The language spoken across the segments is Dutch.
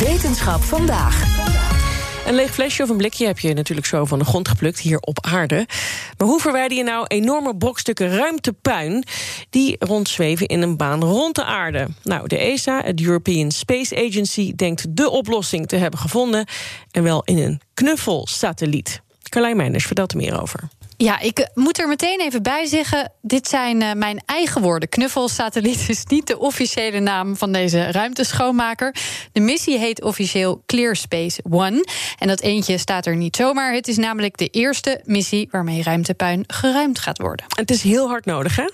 Wetenschap vandaag. Een leeg flesje of een blikje heb je natuurlijk zo van de grond geplukt hier op aarde. Maar hoe verwijder je nou enorme brokstukken ruimtepuin die rondzweven in een baan rond de aarde? Nou, de ESA, het European Space Agency, denkt de oplossing te hebben gevonden en wel in een knuffelsatelliet. Carlijn Meinders vertelt er meer over. Ja, ik eh, moet er meteen even bij zeggen: dit zijn uh, mijn eigen woorden. Knuffelsatelliet is niet de officiële naam van deze ruimteschoonmaker. De missie heet officieel Clear Space One. En dat eentje staat er niet zomaar. Het is namelijk de eerste missie waarmee ruimtepuin geruimd gaat worden. Het is heel hard nodig, hè?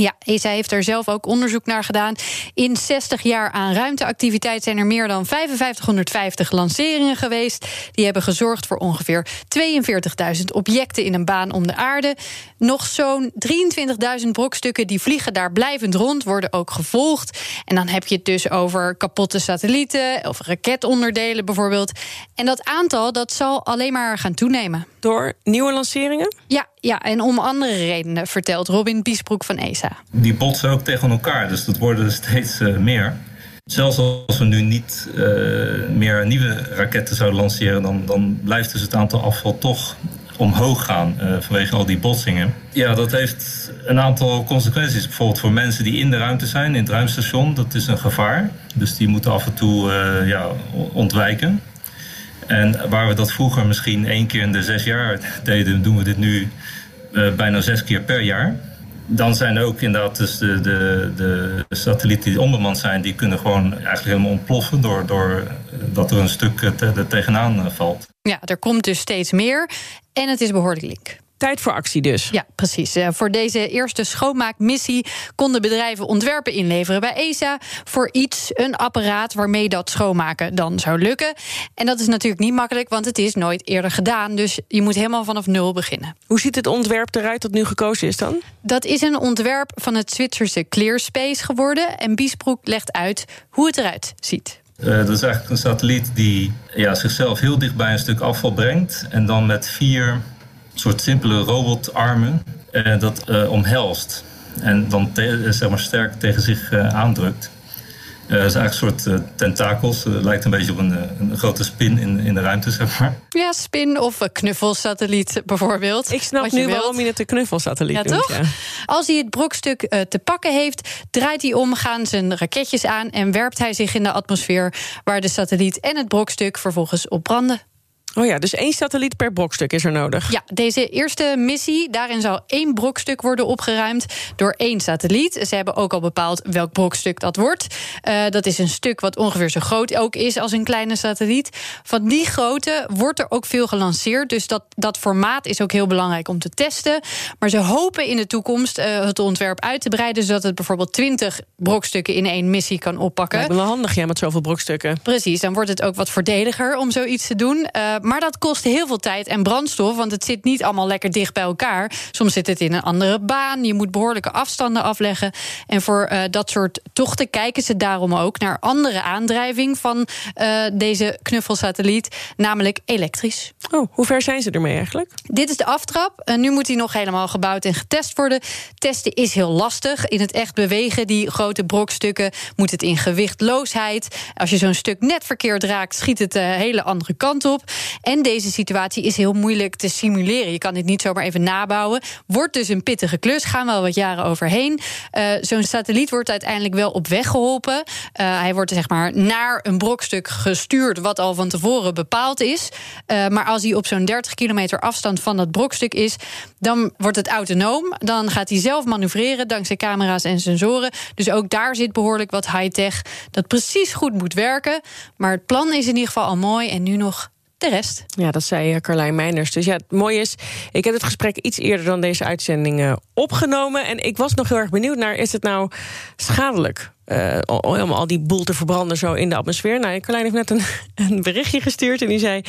Ja, ESA heeft er zelf ook onderzoek naar gedaan. In 60 jaar aan ruimteactiviteit zijn er meer dan 5550 lanceringen geweest. Die hebben gezorgd voor ongeveer 42.000 objecten in een baan om de aarde. Nog zo'n 23.000 brokstukken die vliegen daar blijvend rond, worden ook gevolgd. En dan heb je het dus over kapotte satellieten of raketonderdelen bijvoorbeeld. En dat aantal dat zal alleen maar gaan toenemen. Door nieuwe lanceringen? Ja, ja, en om andere redenen, vertelt Robin Biesbroek van ESA. Die botsen ook tegen elkaar, dus dat worden er steeds uh, meer. Zelfs als we nu niet uh, meer nieuwe raketten zouden lanceren, dan, dan blijft dus het aantal afval toch omhoog gaan uh, vanwege al die botsingen. Ja, dat heeft een aantal consequenties. Bijvoorbeeld voor mensen die in de ruimte zijn, in het ruimstation, dat is een gevaar. Dus die moeten af en toe ja, ontwijken. En waar we dat vroeger misschien één keer in de zes jaar deden, doen we dit nu uh, bijna zes keer per jaar. Dan zijn er ook inderdaad dus de, de, de satellieten die onbemand zijn, die kunnen gewoon eigenlijk helemaal ontploffen door, door dat er een stuk te, tegenaan valt. Ja, er komt dus steeds meer en het is behoorlijk link. Tijd voor actie dus. Ja, precies. Uh, voor deze eerste schoonmaakmissie konden bedrijven ontwerpen inleveren bij ESA voor iets, een apparaat waarmee dat schoonmaken dan zou lukken. En dat is natuurlijk niet makkelijk, want het is nooit eerder gedaan. Dus je moet helemaal vanaf nul beginnen. Hoe ziet het ontwerp eruit dat nu gekozen is dan? Dat is een ontwerp van het Zwitserse Clearspace geworden. En Biesbroek legt uit hoe het eruit ziet. Uh, dat is eigenlijk een satelliet die ja, zichzelf heel dicht bij een stuk afval brengt. En dan met vier soort simpele robotarmen uh, dat uh, omhelst. En dan zeg maar sterk tegen zich uh, aandrukt. dat is eigenlijk een soort tentakels. Het lijkt een beetje op een, een, grote spin in, in de ruimte, zeg maar. Ja, spin of een knuffelsatelliet bijvoorbeeld. Ik snap nu waarom je het een knuffelsatelliet ja, noemt. Toch? Ja. Als hij het brokstuk te pakken heeft, draait hij om, gaan zijn raketjes aan... en werpt hij zich in de atmosfeer... waar de satelliet en het brokstuk vervolgens op branden. Oh ja, dus één satelliet per brokstuk is er nodig. Ja, deze eerste missie, daarin zal één brokstuk worden opgeruimd door één satelliet. Ze hebben ook al bepaald welk brokstuk dat wordt. Uh, dat is een stuk wat ongeveer zo groot ook is als een kleine satelliet. Van die grootte wordt er ook veel gelanceerd. Dus dat, dat formaat is ook heel belangrijk om te testen. Maar ze hopen in de toekomst uh, het ontwerp uit te breiden, zodat het bijvoorbeeld 20 brokstukken in één missie kan oppakken. Lijkt me wel handig, ja, met zoveel brokstukken. Precies, dan wordt het ook wat voordeliger om zoiets te doen. Uh, maar dat kost heel veel tijd en brandstof, want het zit niet allemaal lekker dicht bij elkaar. Soms zit het in een andere baan. Je moet behoorlijke afstanden afleggen. En voor uh, dat soort tochten kijken ze daarom ook naar andere aandrijving van uh, deze knuffelsatelliet, namelijk elektrisch. Oh, hoe ver zijn ze ermee eigenlijk? Dit is de aftrap. Uh, nu moet hij nog helemaal gebouwd en getest worden. Testen is heel lastig. In het echt bewegen, die grote brokstukken, moet het in gewichtloosheid. Als je zo'n stuk net verkeerd raakt, schiet het de hele andere kant op. En deze situatie is heel moeilijk te simuleren. Je kan dit niet zomaar even nabouwen. Wordt dus een pittige klus, gaan wel wat jaren overheen. Uh, Zo'n satelliet wordt uiteindelijk wel op weg geholpen. Uh, hij wordt zeg maar naar een brokstuk gestuurd, wat al van tevoren bepaald is. Uh, maar als hij op zo'n 30 kilometer afstand van dat brokstuk is, dan wordt het autonoom. Dan gaat hij zelf manoeuvreren dankzij camera's en sensoren. Dus ook daar zit behoorlijk wat high-tech dat precies goed moet werken. Maar het plan is in ieder geval al mooi en nu nog de rest. Ja, dat zei eh, Carlijn Meiners. Dus ja, het mooie is, ik heb het gesprek iets eerder dan deze uitzending uh, opgenomen. En ik was nog heel erg benieuwd naar, is het nou schadelijk? Uh, om al die boel te verbranden zo in de atmosfeer. Nou, Carlijn heeft net een, een, berichtje gestuurd en die zei...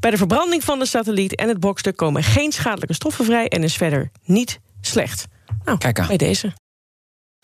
bij de verbranding van de satelliet en het bokstuk komen geen schadelijke stoffen vrij... en is verder niet slecht. Nou, Kijk aan. bij deze.